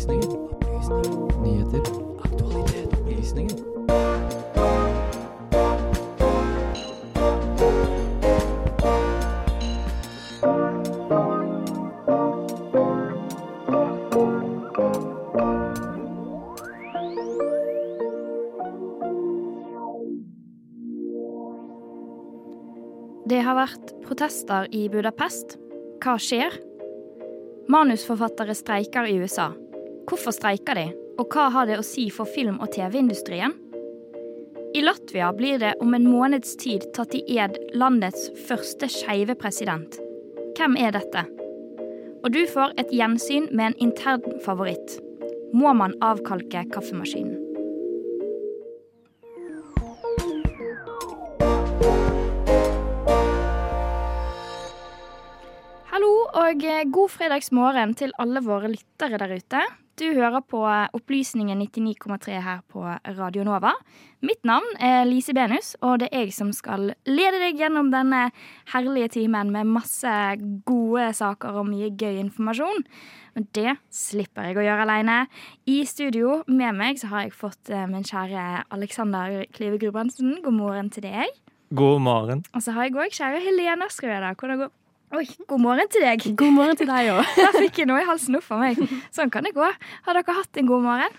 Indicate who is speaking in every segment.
Speaker 1: Opplysningen. Opplysninger. Nyheter. Aktualitet. Opplysninger.
Speaker 2: Det har vært protester i Budapest. Hva skjer? Manusforfattere streiker i USA. Hvorfor streiker de, og hva har det å si for film- og TV-industrien? I Latvia blir det om en måneds tid tatt i ed landets første skeive president. Hvem er dette? Og du får et gjensyn med en intern favoritt. Må man avkalke kaffemaskinen? Hallo og eh, god fredagsmorgen til alle våre lyttere der ute. Du hører på Opplysningen 99,3 her på Radio Nova. Mitt navn er Lise Benus, og det er jeg som skal lede deg gjennom denne herlige timen med masse gode saker og mye gøy informasjon. Men det slipper jeg å gjøre alene. I studio med meg så har jeg fått eh, min kjære Alexander Klive Grubrandsen. God morgen til deg.
Speaker 3: God morgen.
Speaker 2: Og så har jeg òg kjære Helene Skrøder. Hvordan går Oi, god morgen til deg.
Speaker 4: God morgen til deg òg.
Speaker 2: Der fikk jeg noe i halsen opp av meg. Sånn kan det gå. Har dere hatt en god morgen?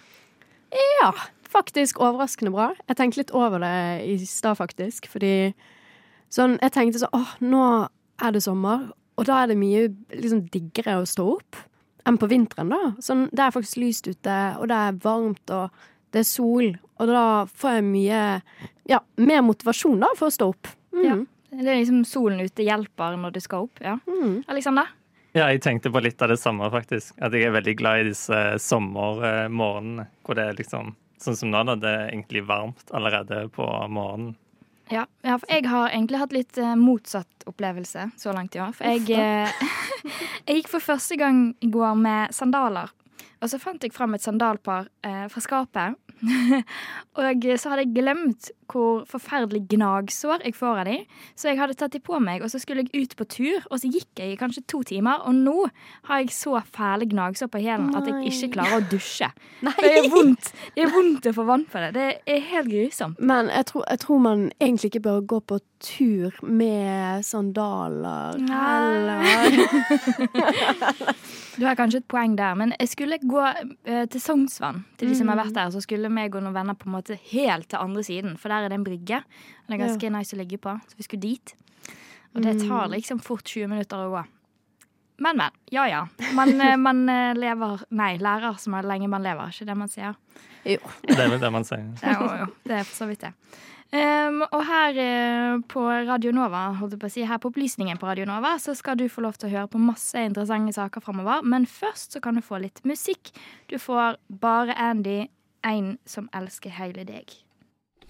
Speaker 4: Ja, faktisk overraskende bra. Jeg tenkte litt over det i stad, faktisk. Fordi sånn Jeg tenkte sånn åh, nå er det sommer, og da er det mye liksom diggere å stå opp enn på vinteren, da. Sånn, det er faktisk lyst ute, og det er varmt, og det er sol. Og da får jeg mye Ja, mer motivasjon, da, for å stå opp. Mm.
Speaker 2: Ja. Det er liksom solen ute hjelper når du skal opp. ja.
Speaker 4: Mm.
Speaker 2: Alexander?
Speaker 3: Ja, jeg tenkte på litt av det samme, faktisk. At jeg er veldig glad i disse sommermorgenene. Hvor det er liksom Sånn som nå, da. Det er egentlig varmt allerede på morgenen.
Speaker 2: Ja, ja, for jeg har egentlig hatt litt eh, motsatt opplevelse så langt i år. For jeg, eh, jeg gikk for første gang i går med sandaler. Og så fant jeg fram et sandalpar eh, fra skapet. og så hadde jeg glemt hvor forferdelig gnagsår jeg får av de. Så jeg hadde tatt de på meg, og så skulle jeg ut på tur. Og så gikk jeg i kanskje to timer, og nå har jeg så fæle gnagsår på hælen at jeg ikke klarer å dusje. Nei. Det er vondt Det er vondt å få vann på det. Det er helt grusomt.
Speaker 4: Men jeg tror, jeg tror man egentlig ikke bør gå på tur med sandaler eller
Speaker 2: Du har kanskje et poeng der, men jeg skulle gå uh, til Sognsvann. Til de som har vært der, Så skulle meg og noen venner på en måte helt til andre siden, for der er det en brygge. Det er ganske nice å ligge på, så vi skulle dit. Og det tar liksom fort 20 minutter å gå. Men, men. Ja ja. Man, eh, man eh, lever Nei, lærer så lenge man lever, ikke det man sier?
Speaker 4: Jo.
Speaker 3: Det er vel det man sier.
Speaker 2: Ja, jo, jo, det er for så vidt det. Um, og her uh, på Radio Nova, holdt jeg på å si, her på Opplysningen på Radio Nova, så skal du få lov til å høre på masse interessante saker framover. Men først så kan du få litt musikk. Du får Bare Andy, en som elsker hele deg.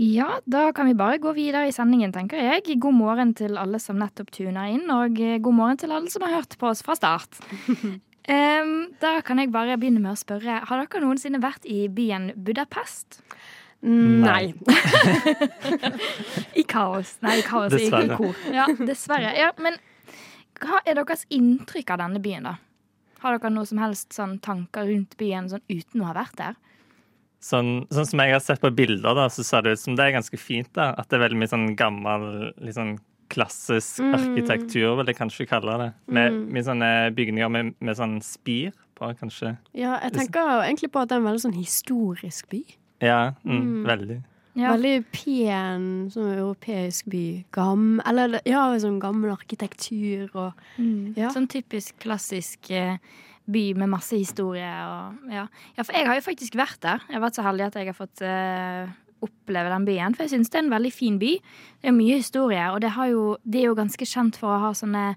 Speaker 2: Ja, da kan vi bare gå videre i sendingen, tenker jeg. God morgen til alle som nettopp tuner inn, og eh, god morgen til alle som har hørt på oss fra start. um, da kan jeg bare begynne med å spørre, har dere noensinne vært i byen Budapest?
Speaker 4: Nei.
Speaker 2: I kaos. Nei, i kaos i kor. Ja, dessverre. Ja, men hva er deres inntrykk av denne byen, da? Har dere noe som helst sånn tanker rundt byen sånn uten å ha vært der?
Speaker 3: Sånn, sånn som jeg har sett på bilder, da, så ser det ut som det er ganske fint. da. At det er veldig mye sånn gammel, litt sånn klassisk arkitektur, vil jeg kanskje kalle det. Med mye sånne bygninger med, med sånn spir på, kanskje.
Speaker 4: Ja, jeg tenker egentlig på at det er en veldig sånn historisk by.
Speaker 3: Ja, mm, veldig.
Speaker 2: Ja.
Speaker 4: Veldig pen, sånn europeisk by. Gam, eller ja, sånn gammel arkitektur og ja.
Speaker 2: Sånn typisk klassisk eh, by med masse historie og ja. ja. For jeg har jo faktisk vært der. Jeg har vært så heldig at jeg har fått uh, oppleve den byen. For jeg syns det er en veldig fin by. Det er mye historie, og det, har jo, det er jo ganske kjent for å ha sånne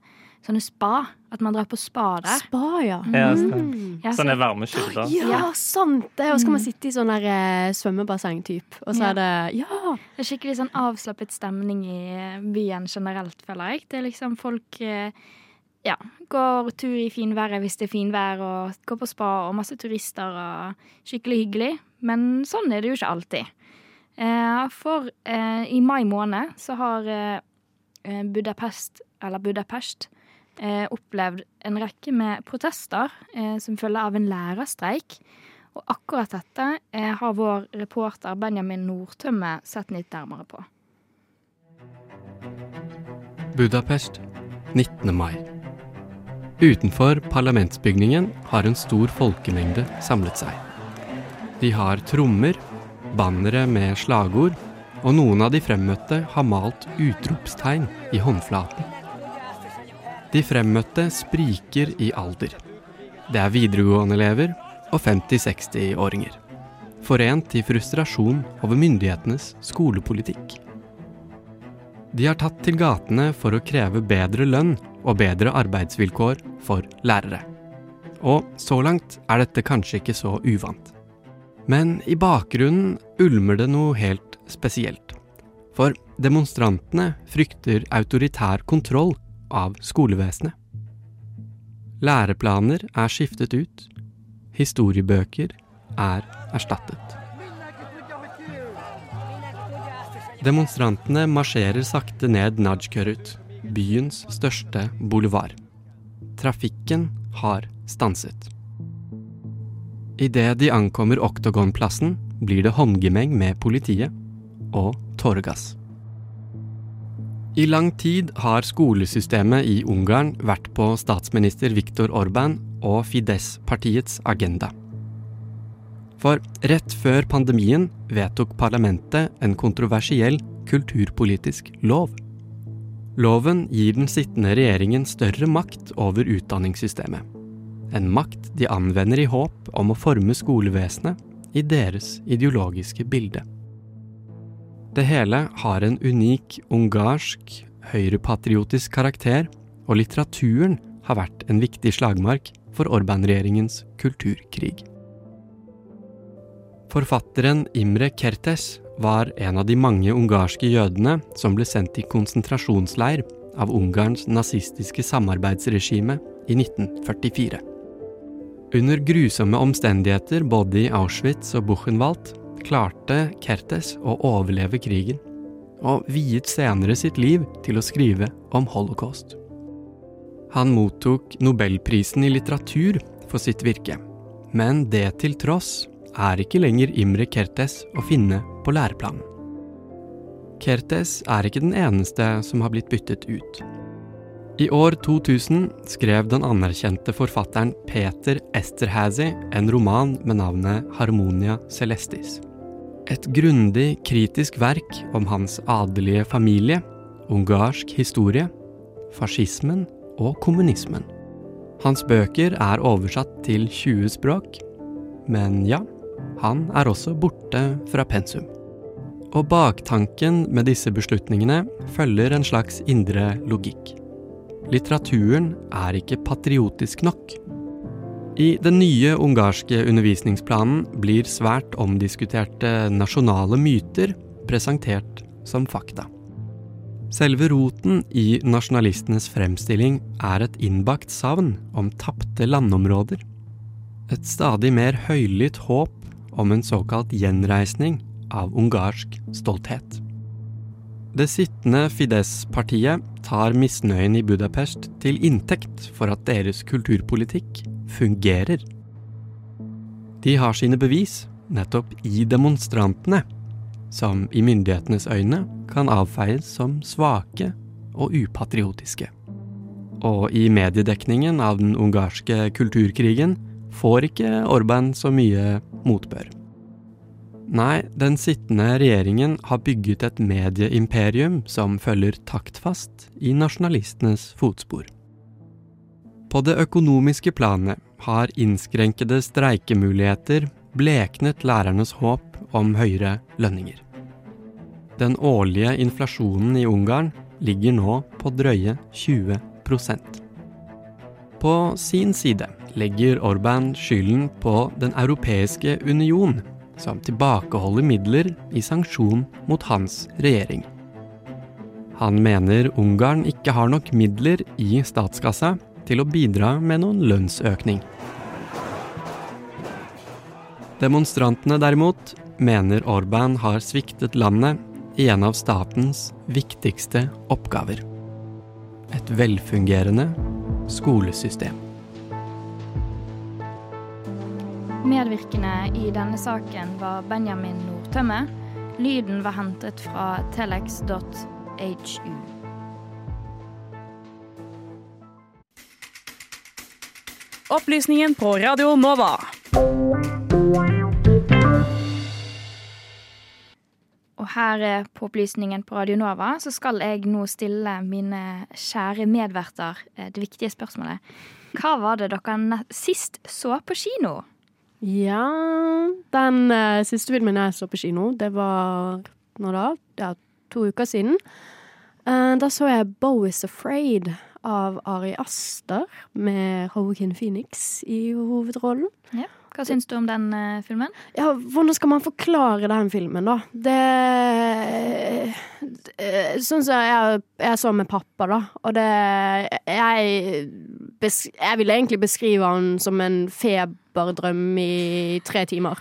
Speaker 2: sånne spa. At man drar på spa der.
Speaker 4: Spa, ja.
Speaker 3: Ja.
Speaker 4: Mm.
Speaker 2: Ja, så-
Speaker 3: Sånne varme kilder.
Speaker 4: Ja, sant det! Og så kan man sitte i sånn der eh, svømmebasseng-typ, og så
Speaker 2: Ja.
Speaker 4: er det Ja!
Speaker 2: Det er skikkelig sånn avslappet stemning i byen generelt, føler jeg. Det er liksom folk eh, ja, går tur i finværet hvis det er finvær, og går på spa, og masse turister, og skikkelig hyggelig. Men sånn er det jo ikke alltid. Eh, For eh, i mai måned så har eh, Budapest, eller Budapest, opplevd en rekke med protester som følge av en lærerstreik. Og akkurat dette har vår reporter Benjamin Nordtømme sett litt nærmere på.
Speaker 5: Budapest, 19. mai. Utenfor parlamentsbygningen har en stor folkemengde samlet seg. De har trommer, bannere med slagord, og noen av de fremmøtte har malt utropstegn i håndflaten. De fremmøtte spriker i alder. Det er videregående-elever og 50-60-åringer. Forent i frustrasjon over myndighetenes skolepolitikk. De har tatt til gatene for å kreve bedre lønn og bedre arbeidsvilkår for lærere. Og så langt er dette kanskje ikke så uvant. Men i bakgrunnen ulmer det noe helt spesielt. For demonstrantene frykter autoritær kontroll av skolevesenet. Læreplaner er skiftet ut. Historiebøker er erstattet. Demonstrantene marsjerer sakte ned Najkerut, byens største boulevard. Trafikken har stanset. Idet de ankommer Oktogonplassen, blir det håndgemeng med politiet og tåregass. I lang tid har skolesystemet i Ungarn vært på statsminister Viktor Orban og Fidesz-partiets agenda. For rett før pandemien vedtok parlamentet en kontroversiell kulturpolitisk lov. Loven gir den sittende regjeringen større makt over utdanningssystemet. En makt de anvender i håp om å forme skolevesenet i deres ideologiske bilde. Det hele har en unik ungarsk, høyrepatriotisk karakter, og litteraturen har vært en viktig slagmark for Orban-regjeringens kulturkrig. Forfatteren Imre Kertes var en av de mange ungarske jødene som ble sendt i konsentrasjonsleir av Ungarns nazistiske samarbeidsregime i 1944. Under grusomme omstendigheter både i Auschwitz og Buchenwald klarte Kertes å overleve krigen, og viet senere sitt liv til å skrive om holocaust. Han mottok nobelprisen i litteratur for sitt virke, men det til tross er ikke lenger Imre Kertes å finne på læreplanen. Kertes er ikke den eneste som har blitt byttet ut. I år 2000 skrev den anerkjente forfatteren Peter Esterhazy en roman med navnet Harmonia Celestis. Et grundig, kritisk verk om hans adelige familie, ungarsk historie, fascismen og kommunismen. Hans bøker er oversatt til 20 språk, men ja, han er også borte fra pensum. Og baktanken med disse beslutningene følger en slags indre logikk. Litteraturen er ikke patriotisk nok. I den nye ungarske undervisningsplanen blir svært omdiskuterte nasjonale myter presentert som fakta. Selve roten i nasjonalistenes fremstilling er et innbakt savn om tapte landområder. Et stadig mer høylytt håp om en såkalt gjenreisning av ungarsk stolthet. Det sittende Fidesz-partiet tar misnøyen i Budapest til inntekt for at deres kulturpolitikk fungerer. De har sine bevis nettopp i demonstrantene, som i myndighetenes øyne kan avfeies som svake og upatriotiske. Og i mediedekningen av den ungarske kulturkrigen får ikke Orban så mye motbør. Nei, den sittende regjeringen har bygget et medieimperium som følger taktfast i nasjonalistenes fotspor. På det økonomiske planet har innskrenkede streikemuligheter bleknet lærernes håp om høyere lønninger. Den årlige inflasjonen i Ungarn ligger nå på drøye 20% På sin side legger Orban skylden på Den europeiske union, som tilbakeholder midler i sanksjon mot hans regjering. Han mener Ungarn ikke har nok midler i statskassa til å bidra med noen lønnsøkning. Demonstrantene derimot mener Orban har sviktet landet i en av statens viktigste oppgaver. Et velfungerende skolesystem.
Speaker 2: Medvirkende i denne saken var Benjamin Nordtømme. Lyden var hentet fra telex.hu.
Speaker 6: Opplysningen på Radio Nova.
Speaker 2: Og her på Opplysningen på Radio Nova så skal jeg nå stille mine kjære medverter eh, det viktige spørsmålet. Hva var det dere sist så på kino?
Speaker 4: Ja Den uh, siste filmen jeg så på kino, det var Når da? Ja, to uker siden. Uh, da så jeg 'Bo is Afraid av Ari Aster med Joaquin Phoenix i hovedrollen.
Speaker 2: Ja. Hva syns du om den uh, filmen?
Speaker 4: Ja, hvordan skal man forklare den filmen, da? Det det Sånn som jeg, jeg så med pappa, da, og det Jeg, jeg vil egentlig beskrive han som en feberdrøm i tre timer.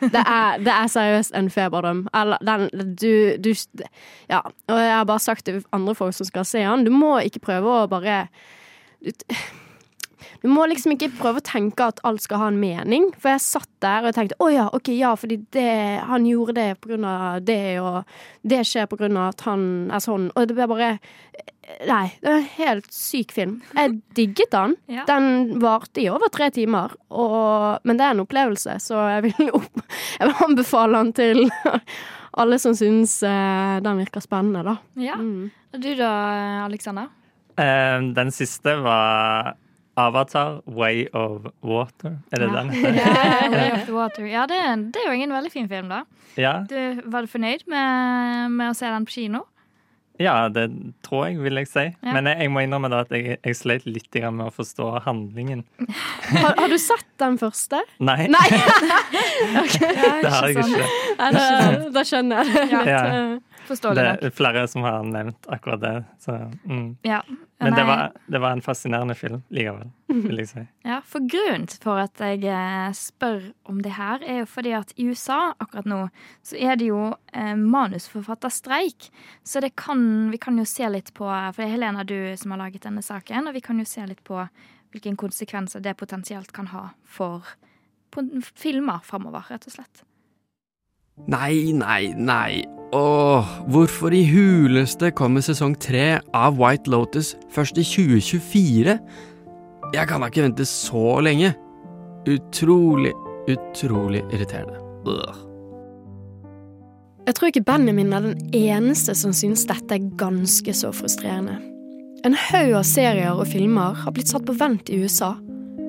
Speaker 4: Det er, det er seriøst en feberdrøm. Eller den du, du Ja. Og jeg har bare sagt til andre folk som skal se han, du må ikke prøve å bare du, du må liksom ikke prøve å tenke at alt skal ha en mening. For jeg satt der og tenkte å ja, ok, ja, fordi det, han gjorde det på grunn av det, og det skjer på grunn av at han er sånn. Og det ble bare Nei, det er en helt syk film. Jeg digget den.
Speaker 2: Ja.
Speaker 4: Den varte i over tre timer, og, men det er en opplevelse, så jeg vil, opp, jeg vil anbefale den til alle som syns eh, den virker spennende, da.
Speaker 2: Ja.
Speaker 4: Mm.
Speaker 2: Og du da, Alexander?
Speaker 3: Eh, den siste var Avatar Way of Water. Er det
Speaker 2: Ja.
Speaker 3: den?
Speaker 2: Ja, Way of the Water. Ja, det, det er jo en veldig fin film, da.
Speaker 3: Ja,
Speaker 2: Du, var du fornøyd med, med å se den på kino?
Speaker 3: ja, det tror jeg, vil jeg si.
Speaker 2: Ja.
Speaker 3: Men jeg, jeg må innrømme da at jeg, jeg sleit litt grann med å forstå handlingen.
Speaker 4: Har, har du sett den første?
Speaker 3: Nei,
Speaker 4: Nei!
Speaker 3: det har jeg ikke.
Speaker 4: Nei, da, da skjønner jeg det.
Speaker 2: Ja.
Speaker 3: Ja.
Speaker 4: Eh,
Speaker 3: Det er flere som har nevnt akkurat det. Så, mm.
Speaker 2: Ja.
Speaker 3: Men det var, det var en fascinerende film likevel, vil jeg si.
Speaker 2: Ja, for grunnen for at jeg eh, spør om det her, er jo fordi at i USA akkurat nå, så er det jo eh, manusforfatterstreik. Så det kan, vi kan jo se litt på For det er Helena du som har laget denne saken, og vi kan jo se litt på hvilke konsekvenser det potensielt kan ha for filmer framover, rett og slett.
Speaker 5: Nei, nei, nei. Åh, hvorfor i huleste kommer sesong tre av White Lotus først i 2024? Jeg kan da ikke vente så lenge. Utrolig, utrolig irriterende. Ugh.
Speaker 4: Jeg tror ikke Benjamin er den eneste som synes dette er ganske så frustrerende. En haug av serier og filmer har blitt satt på vent i USA.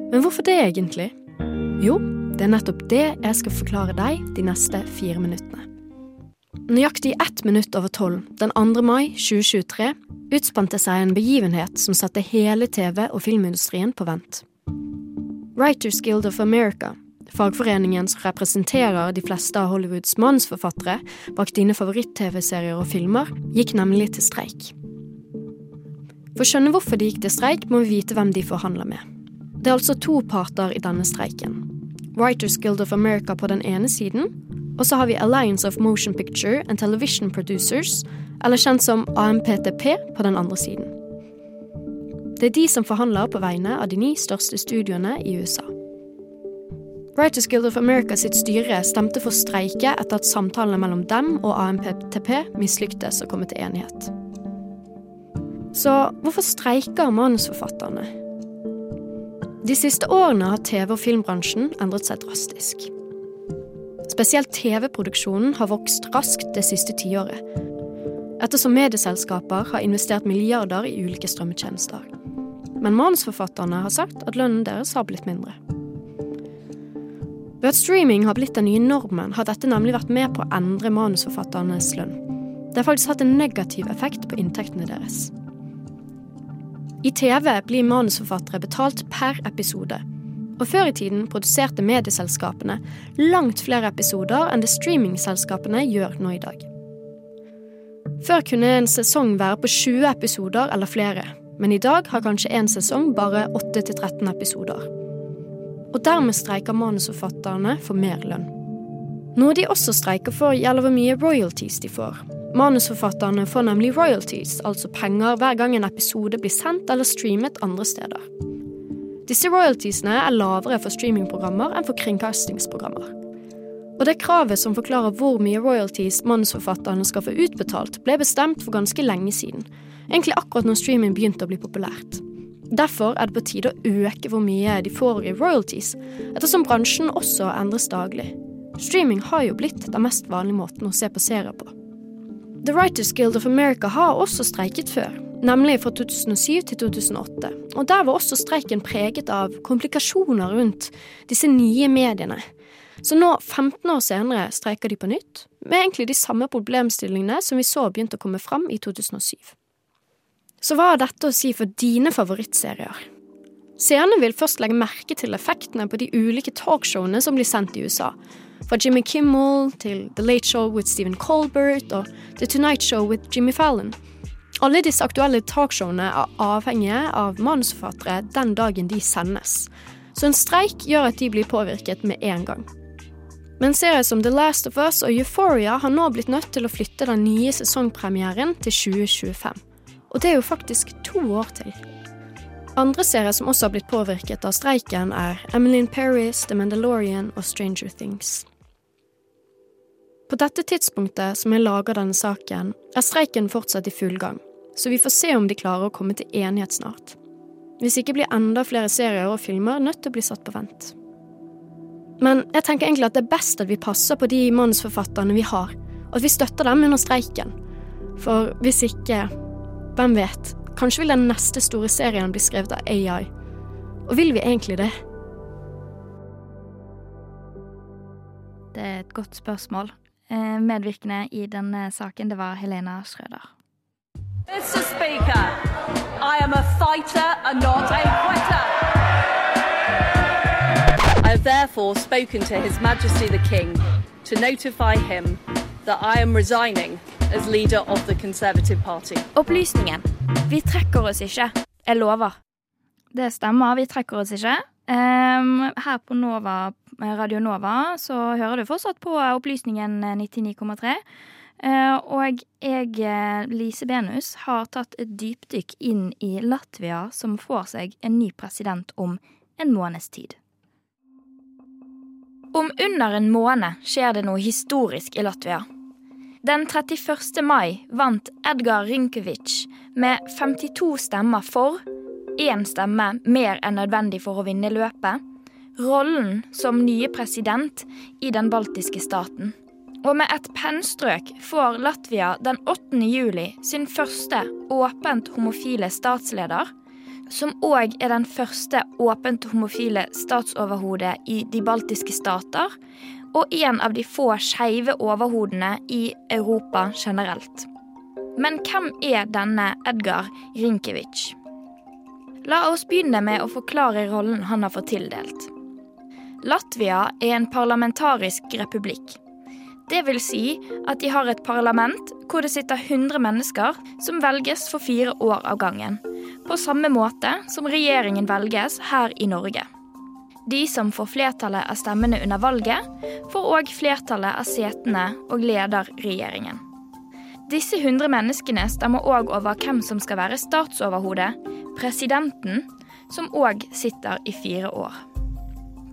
Speaker 4: Men hvorfor det egentlig? Jo, det er nettopp det jeg skal forklare deg de neste fire minuttene. Nøyaktig ett minutt over tolv den 2. mai 2023 utspante seg en begivenhet som satte hele TV- og filmindustrien på vent. Writers Guild of America, fagforeningen som representerer de fleste av Hollywoods manusforfattere bak dine favoritt-TV-serier og filmer, gikk nemlig til streik. For å skjønne hvorfor de gikk til streik, må vi vite hvem de forhandler med. Det er altså to parter i denne streiken. Writers Guild of America på den ene siden, og så har vi Alliance of Motion Picture and Television Producers, eller kjent som AMPTP, på den andre siden. Det er de som forhandler på vegne av de ni største studioene i USA. Writers Guild of America sitt styre stemte for streike etter at samtalene mellom dem og AMPTP mislyktes å komme til enighet. Så hvorfor streiker manusforfatterne? De siste årene har TV- og filmbransjen endret seg drastisk. Spesielt TV-produksjonen har vokst raskt det siste tiåret, ettersom medieselskaper har investert milliarder i ulike strømmetjenester. Men manusforfatterne har sagt at lønnen deres har blitt mindre. Ved at streaming har blitt den nye normen, har dette nemlig vært med på å endre manusforfatternes lønn. Det har faktisk hatt en negativ effekt på inntektene deres. I TV blir manusforfattere betalt per episode. Og før i tiden produserte medieselskapene langt flere episoder enn det streamingselskapene gjør nå i dag. Før kunne en sesong være på 20 episoder eller flere, men i dag har kanskje en sesong bare 8-13 episoder. Og dermed streiker manusforfatterne for mer lønn. Noe de også streiker for, gjelder hvor mye royalties de får. Manusforfatterne får nemlig royalties, altså penger hver gang en episode blir sendt eller streamet andre steder. Disse royaltiesene er lavere for streamingprogrammer enn for kringkastingsprogrammer. Og det kravet som forklarer hvor mye royalties manusforfatterne skal få utbetalt, ble bestemt for ganske lenge siden, egentlig akkurat når streaming begynte å bli populært. Derfor er det på tide å øke hvor mye de får i royalties, ettersom bransjen også endres daglig. Streaming har jo blitt den mest vanlige måten å se på serier på. The Writers Guild of America har også streiket før, nemlig fra 2007 til 2008. Og der var også streiken preget av komplikasjoner rundt disse nye mediene. Så nå, 15 år senere, streiker de på nytt, med egentlig de samme problemstillingene som vi så begynte å komme fram i 2007. Så hva har dette å si for dine favorittserier? Seerne vil først legge merke til effektene på de ulike talkshowene som blir sendt i USA. Fra Jimmy Kimmel til The Late Show with Stephen Colbert og The Tonight Show with Jimmy Fallon. Alle disse aktuelle talkshowene er avhengige av manusforfattere den dagen de sendes. Så en streik gjør at de blir påvirket med en gang. Men serier som The Last of Us og Euphoria har nå blitt nødt til å flytte den nye sesongpremieren til 2025. Og det er jo faktisk to år til. Andre serier som også har blitt påvirket av streiken, er Emily in Paris, The Mandalorian og Stranger Things. På dette tidspunktet som jeg lager denne saken, er streiken fortsatt i full gang, så vi får se om de klarer å komme til enighet snart. Hvis ikke blir enda flere serier og filmer nødt til å bli satt på vent. Men jeg tenker egentlig at det er best at vi passer på de manusforfatterne vi har, og at vi støtter dem under streiken. For hvis ikke, hvem vet, kanskje vil den neste store serien bli skrevet av AI. Og vil vi egentlig det?
Speaker 2: Det er et godt spørsmål. Eh, medvirkende i denne saken, det var Helena Schrøder.
Speaker 6: Mr. Speaker, I am a fighter and not a quitter. I have therefore spoken to His Majesty the King to notify him that I am resigning as leader of the Conservative Party.
Speaker 2: Opplysningen. Vi trekker oss ikke. Jeg lover. Det stemmer, vi trekker oss ikke. Um, her på Nova, Radio Nova så hører du fortsatt på opplysningen 99,3. Uh, og jeg, eh, Lise Benus, har tatt et dypdykk inn i Latvia, som får seg en ny president om en måneds tid. Om under en måned skjer det noe historisk i Latvia. Den 31. mai vant Edgar Rinkevic med 52 stemmer for, én stemme mer enn nødvendig for å vinne løpet, rollen som nye president i den baltiske staten. Og med et pennstrøk får Latvia den 8. juli sin første åpent homofile statsleder, som òg er den første åpent homofile statsoverhodet i de baltiske stater, og en av de få skeive overhodene i Europa generelt. Men hvem er denne Edgar Rinkevic? La oss begynne med å forklare rollen han har fått tildelt. Latvia er en parlamentarisk republikk. Det vil si at de har et parlament hvor det sitter 100 mennesker som velges for fire år av gangen. På samme måte som regjeringen velges her i Norge. De som får flertallet av stemmene under valget, får òg flertallet av setene og leder regjeringen. Disse 100 menneskene stemmer òg over hvem som skal være statsoverhode, presidenten, som òg sitter i fire år.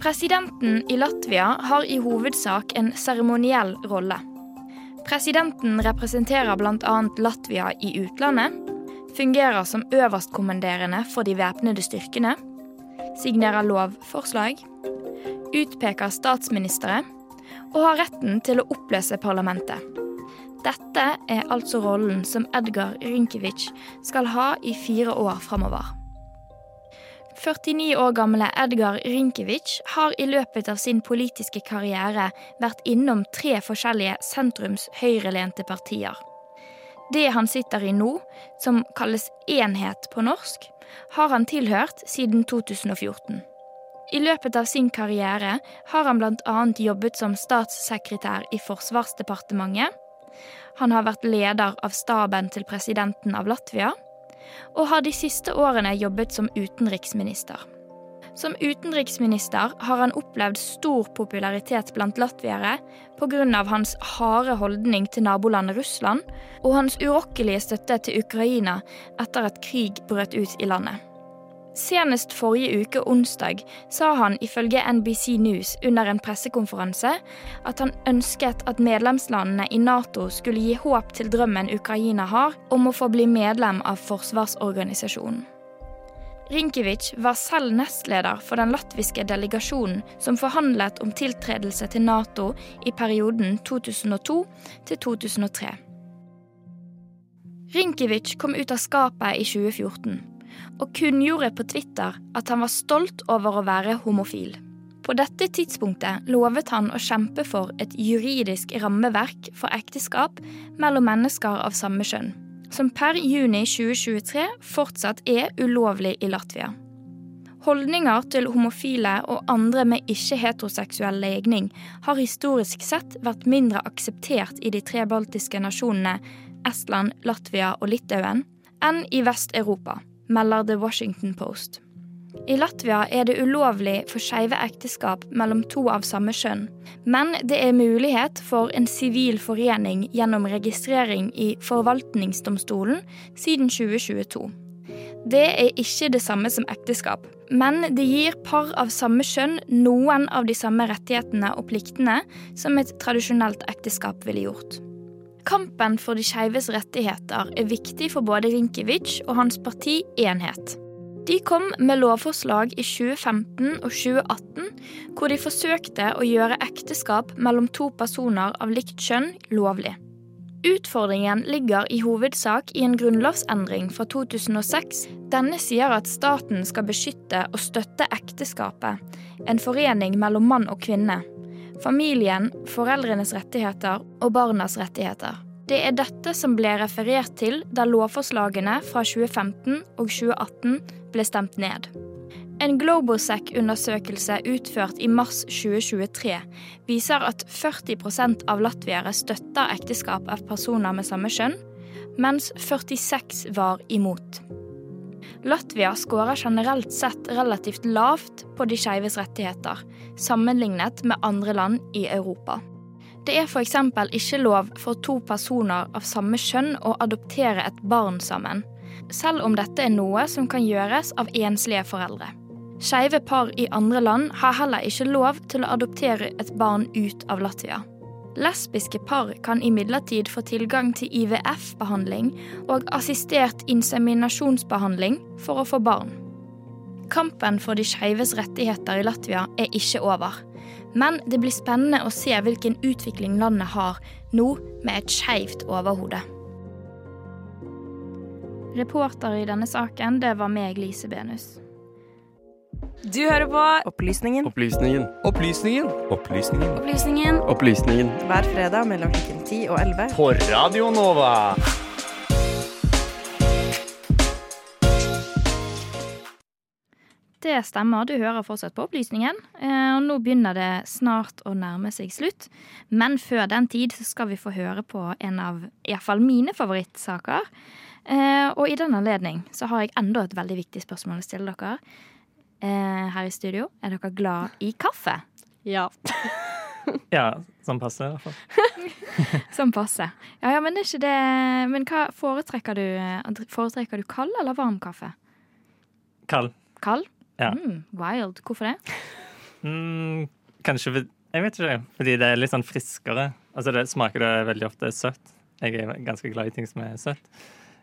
Speaker 2: Presidenten i Latvia har i hovedsak en seremoniell rolle. Presidenten representerer bl.a. Latvia i utlandet, fungerer som øverstkommanderende for de væpnede styrkene, signerer lovforslag, utpeker statsministre og har retten til å oppløse parlamentet. Dette er altså rollen som Edgar Rinkevic skal ha i fire år framover. 49 år gamle Edgar Rinkevic har i løpet av sin politiske karriere vært innom tre forskjellige sentrums-høyrelente partier. Det han sitter i nå, som kalles Enhet på norsk, har han tilhørt siden 2014. I løpet av sin karriere har han bl.a. jobbet som statssekretær i Forsvarsdepartementet. Han har vært leder av staben til presidenten av Latvia, og har de siste årene jobbet som utenriksminister. Som utenriksminister har han opplevd stor popularitet blant latviere pga. hans harde holdning til nabolandet Russland og hans urokkelige støtte til Ukraina etter at krig brøt ut i landet. Senest forrige uke onsdag sa han ifølge NBC News under en pressekonferanse at han ønsket at medlemslandene i Nato skulle gi håp til drømmen Ukraina har om å få bli medlem av forsvarsorganisasjonen. Rinkevic var selv nestleder for den latviske delegasjonen som forhandlet om tiltredelse til Nato i perioden 2002 til 2003. Rinkevic kom ut av skapet i 2014 og kunngjorde på Twitter at han var stolt over å være homofil. På dette tidspunktet lovet han å kjempe for et juridisk rammeverk for ekteskap mellom mennesker av samme kjønn, som per juni 2023 fortsatt er ulovlig i Latvia. Holdninger til homofile og andre med ikke-heteroseksuell legning har historisk sett vært mindre akseptert i de tre baltiske nasjonene Estland, Latvia og Litauen enn i Vest-Europa melder The Washington Post. I Latvia er det ulovlig for skeive ekteskap mellom to av samme kjønn, men det er mulighet for en sivil forening gjennom registrering i forvaltningsdomstolen siden 2022. Det er ikke det samme som ekteskap, men det gir par av samme kjønn noen av de samme rettighetene og pliktene som et tradisjonelt ekteskap ville gjort. Kampen for de skeives rettigheter er viktig for både Rinkevic og hans parti Enhet. De kom med lovforslag i 2015 og 2018 hvor de forsøkte å gjøre ekteskap mellom to personer av likt kjønn lovlig. Utfordringen ligger i hovedsak i en grunnlovsendring fra 2006. Denne sier at staten skal beskytte og støtte ekteskapet, en forening mellom mann og kvinne, familien, foreldrenes rettigheter og barnas rettigheter. Det er dette som ble referert til da lovforslagene fra 2015 og 2018 ble stemt ned. En Globosec-undersøkelse utført i mars 2023 viser at 40% av latviere støtter ekteskap av personer med samme kjønn, mens 46 var imot. Latvia skårer generelt sett relativt lavt på de skeives rettigheter, sammenlignet med andre land i Europa. Det er f.eks. ikke lov for to personer av samme kjønn å adoptere et barn sammen, selv om dette er noe som kan gjøres av enslige foreldre. Skeive par i andre land har heller ikke lov til å adoptere et barn ut av Latvia. Lesbiske par kan imidlertid få tilgang til IVF-behandling og assistert inseminasjonsbehandling for å få barn. Kampen for de skeives rettigheter i Latvia er ikke over. Men det blir spennende å se hvilken utvikling landet har nå med et skeivt overhode. Reporter i denne saken, det var meg, Lise Benus.
Speaker 7: Du hører på Opplysningen
Speaker 5: Opplysningen.
Speaker 8: Opplysningen. Opplysningen.
Speaker 2: Opplysningen.
Speaker 5: Opplysningen.
Speaker 7: hver fredag mellom klokken 10 og 11.
Speaker 9: På Radio Nova.
Speaker 2: Det stemmer, du hører fortsatt på Opplysningen. eh, Og nå begynner det snart å nærme seg slutt. Men før den tid så skal vi få høre på en av iallfall mine favorittsaker. Eh, Og i den anledning så har jeg enda et veldig viktig spørsmål å stille dere. Eh, Her i studio, er dere glad i kaffe?
Speaker 4: Ja.
Speaker 3: Ja, sånn passer i hvert fall.
Speaker 2: Sånn passe. Ja, ja, men det er ikke det Men hva foretrekker du? Foretrekker du kald eller varm kaffe?
Speaker 3: Kald.
Speaker 2: Kald?
Speaker 3: Ja.
Speaker 2: Mm, wild. Hvorfor det?
Speaker 3: Mm, kanskje Jeg vet ikke. Fordi det er litt sånn friskere. Altså det smaker det veldig ofte søtt. Jeg er ganske glad i ting som er søtt.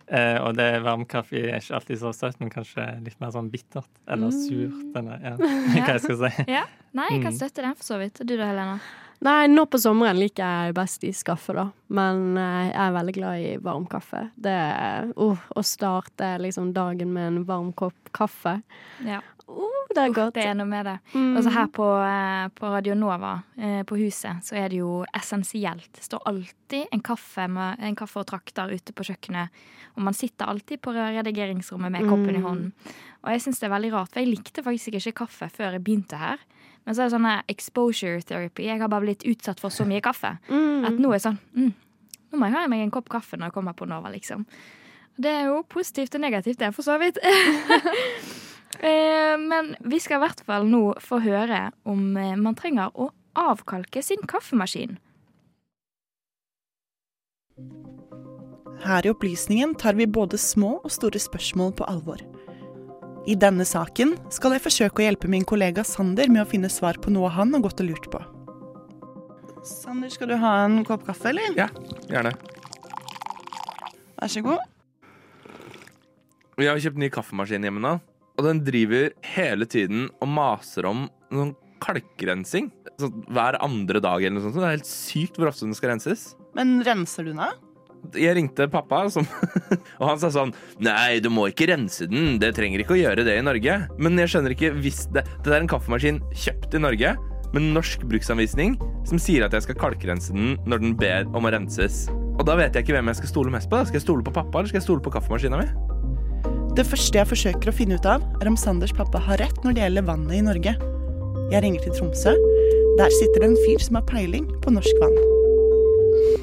Speaker 3: Eh, og det varm kaffe er ikke alltid så søtt, men kanskje litt mer sånn bittert. Eller surt. Eller, ja. Hva jeg skal si.
Speaker 2: Ja. Nei, jeg kan
Speaker 3: Mm.
Speaker 2: støtte den for så vidt. Du da, Helena?
Speaker 4: Nei, nå på sommeren liker jeg best iskaffe, da. Men eh, jeg er veldig glad i varm kaffe. Det er uh, Å starte liksom dagen med en varm kopp kaffe.
Speaker 2: Ja.
Speaker 4: Uh, det er godt.
Speaker 2: Det er noe med det.
Speaker 4: Mm.
Speaker 2: Og så her på, eh, på Radio Nova eh, på huset, så er det jo essensielt. Det står alltid en kaffe, med, en kaffe og trakter ute på kjøkkenet. Og man sitter alltid på redigeringsrommet med koppen i
Speaker 4: Mm.
Speaker 2: hånden. Og jeg syns det er veldig rart, for jeg likte faktisk ikke kaffe før jeg begynte her. Men så er det sånn exposure therapy. Jeg har bare blitt utsatt for så mye kaffe.
Speaker 4: Mm.
Speaker 2: At nå er sånn mm, Nå må jeg ha meg en kopp kaffe når jeg kommer på Nova, liksom. Det er jo positivt og negativt, det, for så vidt. Eh, Men vi skal i hvert fall nå få høre om eh, man trenger å avkalke sin kaffemaskin.
Speaker 9: Her i Opplysningen tar vi både små og store spørsmål på alvor. I denne saken skal jeg forsøke å hjelpe min kollega Sander med å finne svar på noe han har gått og lurt på. Sander, skal du ha en kopp kaffe, eller?
Speaker 8: Ja, gjerne.
Speaker 9: Vær så god.
Speaker 8: Vi har kjøpt ny kaffemaskin hjemme nå, og den driver hele tiden og maser om noen kalkrensing. Sånn hver andre dag eller noe sånt. så Det er helt sykt hvor ofte den skal renses.
Speaker 9: Men renser du den av?
Speaker 8: Jeg ringte pappa, som, og han sa sånn Nei, du må ikke rense den. Det trenger ikke å gjøre det i Norge. Men jeg skjønner ikke hvis det Det er en kaffemaskin kjøpt i Norge med norsk bruksanvisning som sier at jeg skal kalkrense den når den ber om å renses. Og da vet jeg ikke hvem jeg skal stole mest på. da Skal jeg stole på pappa, eller skal jeg stole på kaffemaskina mi?
Speaker 9: Det første jeg forsøker å finne ut av, er om Sanders pappa har rett når det gjelder vannet i Norge. Jeg ringer til Tromsø. Der sitter det en fyr som har peiling på norsk vann.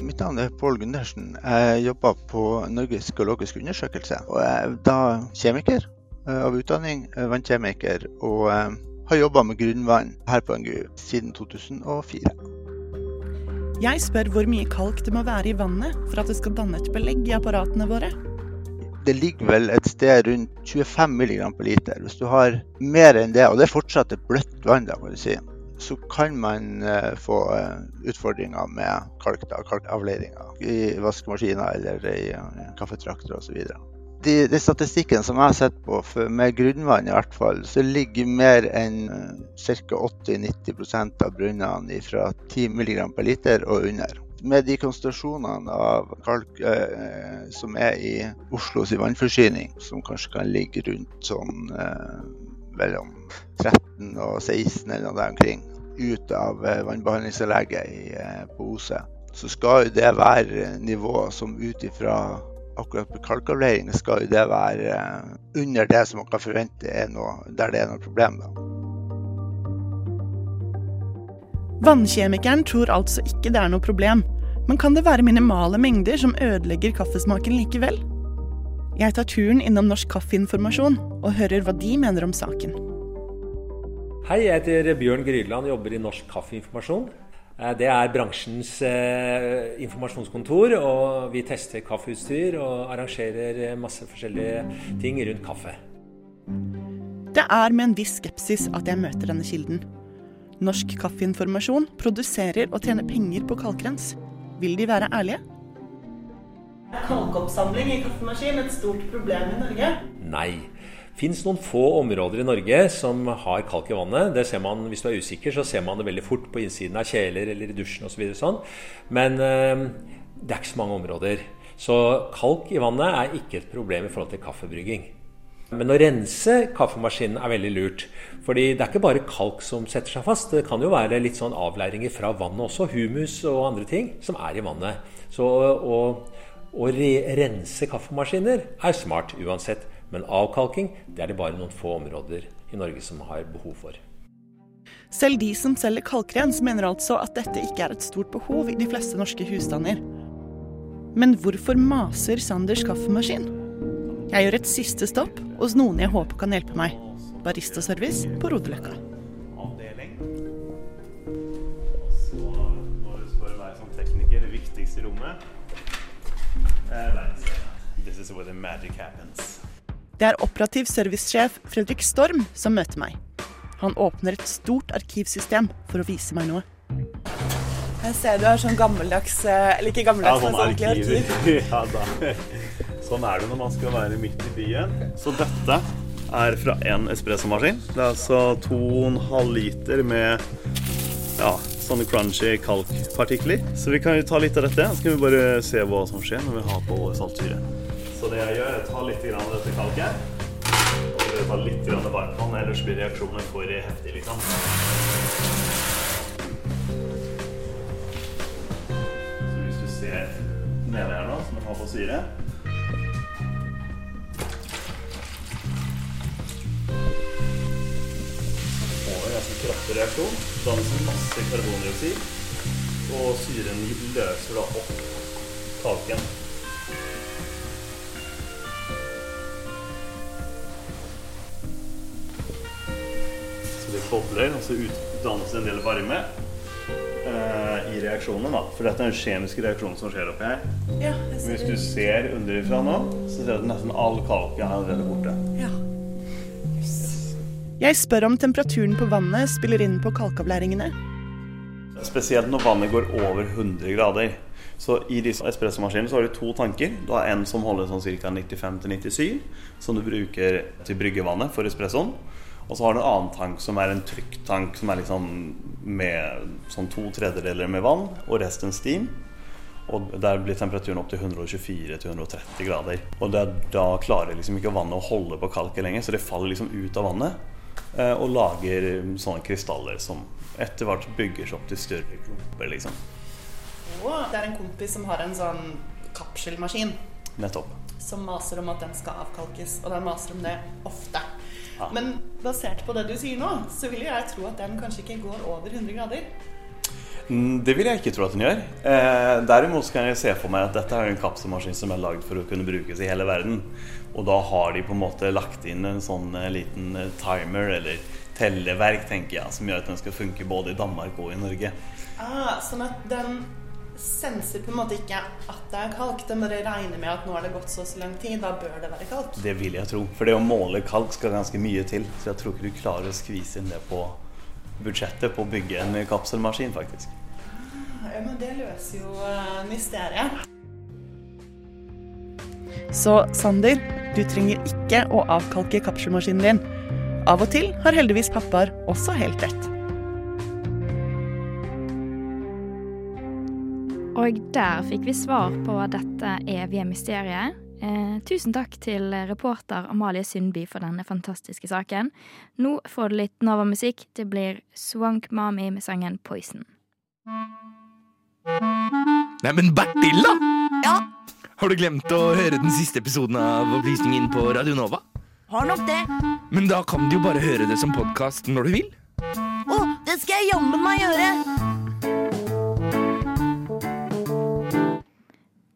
Speaker 10: Mitt navn er Pål Gundersen. Jeg jobber på Norges geologiske undersøkelse. Og jeg er da kjemiker eh, av utdanning, eh, vannkjemiker, og har jobba med grunnvann her på NGU siden 2004.
Speaker 9: Jeg spør hvor mye kalk det må være i vannet for at det skal danne et belegg i apparatene våre.
Speaker 10: Det ligger vel et sted rundt 25 mg per liter. Hvis du har mer enn det, og det er fortsatt et bløtt vann, da, må du si, så kan man eh, få eh, utfordringer med kalk, da, kalkavleiringer i vaskemaskiner eller i uh, kaffetrakter osv. De, de statistikken som jeg har sett på, med grunnvann i hvert fall, så ligger mer enn ca. 80-90% av brønnene fra 10 mg per liter og under. Med de konsentrasjonene av kalk eh, som er i Oslos vannforsyning, som kanskje kan ligge rundt sånn eh, mellom 13 og 16 eller noe der omkring, ut av eh, vannbehandlingsanlegget i, eh, på Ose, så skal jo det være nivå som ut ifra akkurat på kalkavleiring skal jo det være eh, under det som man kan forvente er noe, der det er noe problem. da.
Speaker 9: Vannkjemikeren tror altså ikke det er noe problem, men kan det være minimale mengder som ødelegger kaffesmaken likevel? Jeg tar turen innom Norsk Kaffeinformasjon og hører hva de mener om saken.
Speaker 11: Hei, jeg heter Bjørn Grydland, og jobber i Norsk Kaffeinformasjon. Eh, Det er bransjens eh, informasjonskontor, og vi tester kaffeutstyr og arrangerer masse forskjellige ting rundt kaffe.
Speaker 9: Det er med en viss skepsis at jeg møter denne kilden. Norsk Kaffeinformasjon produserer og tjener penger på kalkrens. Vil de være ærlige? Er kalkoppsamling i kaffemaskin et stort problem i Norge?
Speaker 11: Nei. Fins noen få områder i Norge som har kalk i vannet. Det ser man, Hvis du er usikker, så ser man det veldig fort på innsiden av kjeler eller i dusjen osv. Så sånn. Men øh, det er ikke så mange områder. Så kalk i vannet er ikke et problem i forhold til kaffebrygging. Men å rense kaffemaskinen er veldig lurt. Fordi det er ikke bare kalk som setter seg fast. Det kan jo være litt sånn avleiringer fra vannet også. Humus og andre ting som er i vannet. Så å, å re rense kaffemaskiner er smart uansett. Men avkalking det er det bare noen få områder i Norge som har behov for.
Speaker 9: Selv de som selger kalkrens mener altså at dette ikke er et stort behov i de fleste norske husstander. Men hvorfor maser Sanders kaffemaskin? Jeg gjør et siste stopp hos noen jeg håper kan hjelpe meg. Baristaservice på Rodeløkka.
Speaker 12: når du spør meg som tekniker, det viktigste rommet er verdensscenen. This is where the magic happens.
Speaker 9: Det er operativ servicesjef Fredrik Storm som møter meg. Han åpner et stort arkivsystem for å vise meg noe.
Speaker 13: Jeg ser du har sånn gammeldags eh, Eller ikke gammeldags, men sånn ordentlig arkiv.
Speaker 12: ja da. Sånn er det når man skal være midt i byen. Så dette er fra en espressomaskin. Det er altså 2,5 liter med ja, sånne crunchy kalkpartikler. Så vi kan jo ta litt av dette, så skal vi bare se hva som skjer når vi har på saltsyre. Så det jeg gjør, er å ta litt av dette kalket. Og så ta litt grann varmtvann, ellers blir reaksjonen for heftig, liksom. Så hvis du ser nede her nå, som jeg har på syre ganske kraftig reaksjon. Dannes masse karbondioksid. Og syren løser da opp kalken. Så det bobler, og så utdannes det en del varme eh, i reaksjonen. da. For dette er den kjemiske reaksjonen som skjer oppi her.
Speaker 13: Ja,
Speaker 12: Hvis du ser underifra nå, så ser du at nesten all kalken er allerede borte.
Speaker 13: Ja.
Speaker 9: Jeg spør om temperaturen på vannet spiller inn på kalkavlæringene.
Speaker 12: Spesielt når vannet går over 100 grader. Så I disse espressomaskinene har du to tanker. Du har en som holder sånn ca. 95-97, som du bruker til bryggevannet for espressoen. Og så har du en annen tank som er en trykktank som er liksom med sånn to tredjedeler med vann og resten steam. Og der blir temperaturen opp til 124-130 grader. Og da klarer liksom ikke vannet å holde på kalket lenger, så det faller liksom ut av vannet. Eh, Og lager sånne krystaller som etter hvert bygger seg opp til større klumper, liksom.
Speaker 13: Og det er en kompis som har en sånn kapselmaskin
Speaker 12: Nettopp.
Speaker 13: som maser om at den skal avkalkes, og den maser om det ofte.
Speaker 12: Ja.
Speaker 13: Men basert på det du sier nå, så vil jeg tro at den kanskje ikke går over 100 grader.
Speaker 12: Mm, Det vil jeg ikke tro at den gjør. Eh, derimot kan jeg se for meg at dette er en kapselmaskin som er lagd for å kunne brukes i hele verden. Og da har de på en måte lagt inn en sånn eh, liten eh, timer eller telleverk, tenker jeg, som gjør at den skal funke både i Danmark og i Norge.
Speaker 13: Ah, sånn at den senser på en måte ikke at det er kalk, den bare regner med at nå har det gått så og så lang tid, da bør det være kalk.
Speaker 12: Det vil jeg tro. For det å måle kalk skal ganske mye til. Så jeg tror ikke du klarer å skvise inn det på budsjettet på å bygge en kapselmaskin, faktisk.
Speaker 13: Ja, men det løser jo eh, mysteriet.
Speaker 9: Så Sander, du trenger ikke å avkalke kapselmaskinen din. Av og til har heldigvis pappaer også helt rett.
Speaker 2: Og der fikk vi svar på dette evige mysteriet. Eh, tusen takk til reporter Amalie Sundby for denne fantastiske saken. Nå får du litt Nova-musikk. Det blir Swank Mami med sangen Poison.
Speaker 8: Neimen, Bertil, da! Ja? Har du glemt å høre den siste episoden av Opplysningen på Radio Nova?
Speaker 14: Har nok det.
Speaker 8: Men da kan du jo bare høre det som podkast når du vil.
Speaker 14: Å, det skal jeg jammen meg gjøre.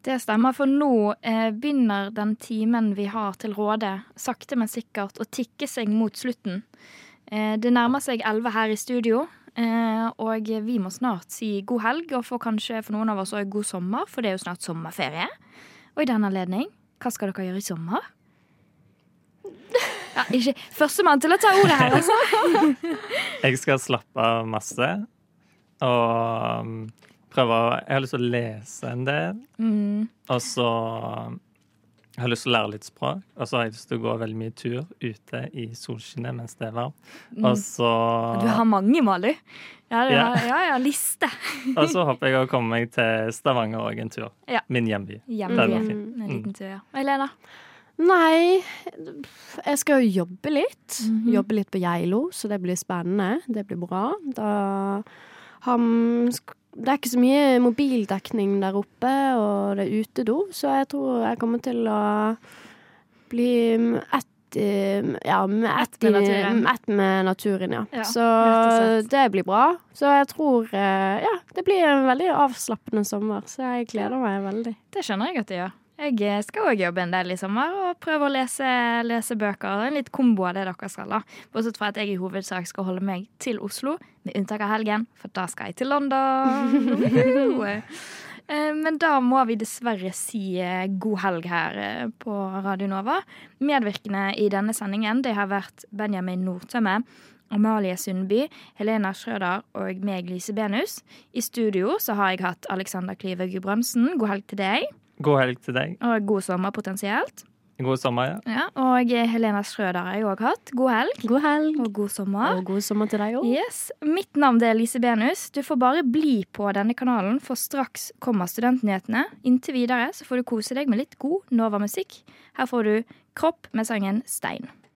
Speaker 2: Det stemmer, for nå eh, begynner den timen vi har til råde, sakte, men sikkert å tikke seg mot slutten. Eh, det nærmer seg elleve her i studio, eh, og vi må snart si god helg, og for kanskje for noen av oss òg god sommer, for det er jo snart sommerferie. Og i den anledning, hva skal dere gjøre i sommer? Ja, ikke førstemann til å ta ordet her, altså.
Speaker 3: Jeg skal slappe av masse. Og um, prøve å Jeg har lyst til å lese en del.
Speaker 2: Mm.
Speaker 3: Og så jeg har lyst til å lære litt språk. Og så har jeg lyst til å gå veldig mye tur ute i solskinnet mens det er varmt.
Speaker 2: Mm.
Speaker 3: Og så
Speaker 2: Du har mange, Mali. Ja, du
Speaker 3: Ja.
Speaker 2: ja, ja, liste.
Speaker 3: Og så håper jeg å komme meg til Stavanger òg en tur.
Speaker 2: Ja.
Speaker 3: Min hjemby. Hjemby. Fint.
Speaker 2: En
Speaker 3: Mm.
Speaker 2: liten tur, ja. Elena?
Speaker 4: Nei, jeg skal jo jobbe litt.
Speaker 2: Mhm.
Speaker 4: Jobbe litt på Geilo, så det blir spennende. Det blir bra. Da har Det er ikke så mye mobildekning der oppe, og det er utedo, så jeg tror jeg kommer til å bli ett ja, med ett
Speaker 2: naturen.
Speaker 4: ett med naturen, ja.
Speaker 2: Ja,
Speaker 4: så det blir bra. Så jeg tror eh, Ja, det blir en veldig avslappende sommer, så jeg gleder meg veldig.
Speaker 2: Det skjønner jeg at det gjør. Jeg eh, skal òg jobbe en del i sommer og prøve å lese, lese bøker. En litt kombo av det dere skal. da. Bortsett fra at jeg i hovedsak skal holde meg til Oslo, med unntak av helgen, for da skal jeg til London. Eh, Men da må vi dessverre si eh, god helg her på Radio Nova. Medvirkende i denne sendingen det har vært Benjamin Nordtømme, Amalie Sundby, Helena Schrøder og meg, Lise Benus. I studio så har jeg hatt Alexander Klyve Gudbrandsen. God helg til deg.
Speaker 3: God helg til deg.
Speaker 2: Og god sommer potensielt.
Speaker 3: God sommer, ja.
Speaker 2: Ja, og Helena Schrøder har jeg òg hatt. God helg.
Speaker 4: God helg.
Speaker 2: Og god sommer.
Speaker 4: Og god sommer til deg òg.
Speaker 2: Yes. Mitt navn er Lise Benus. Du får bare bli på denne kanalen, for straks kommer studentnyhetene. Inntil videre så får du kose deg med litt god Nova-musikk. Her får du Kropp med sangen Stein.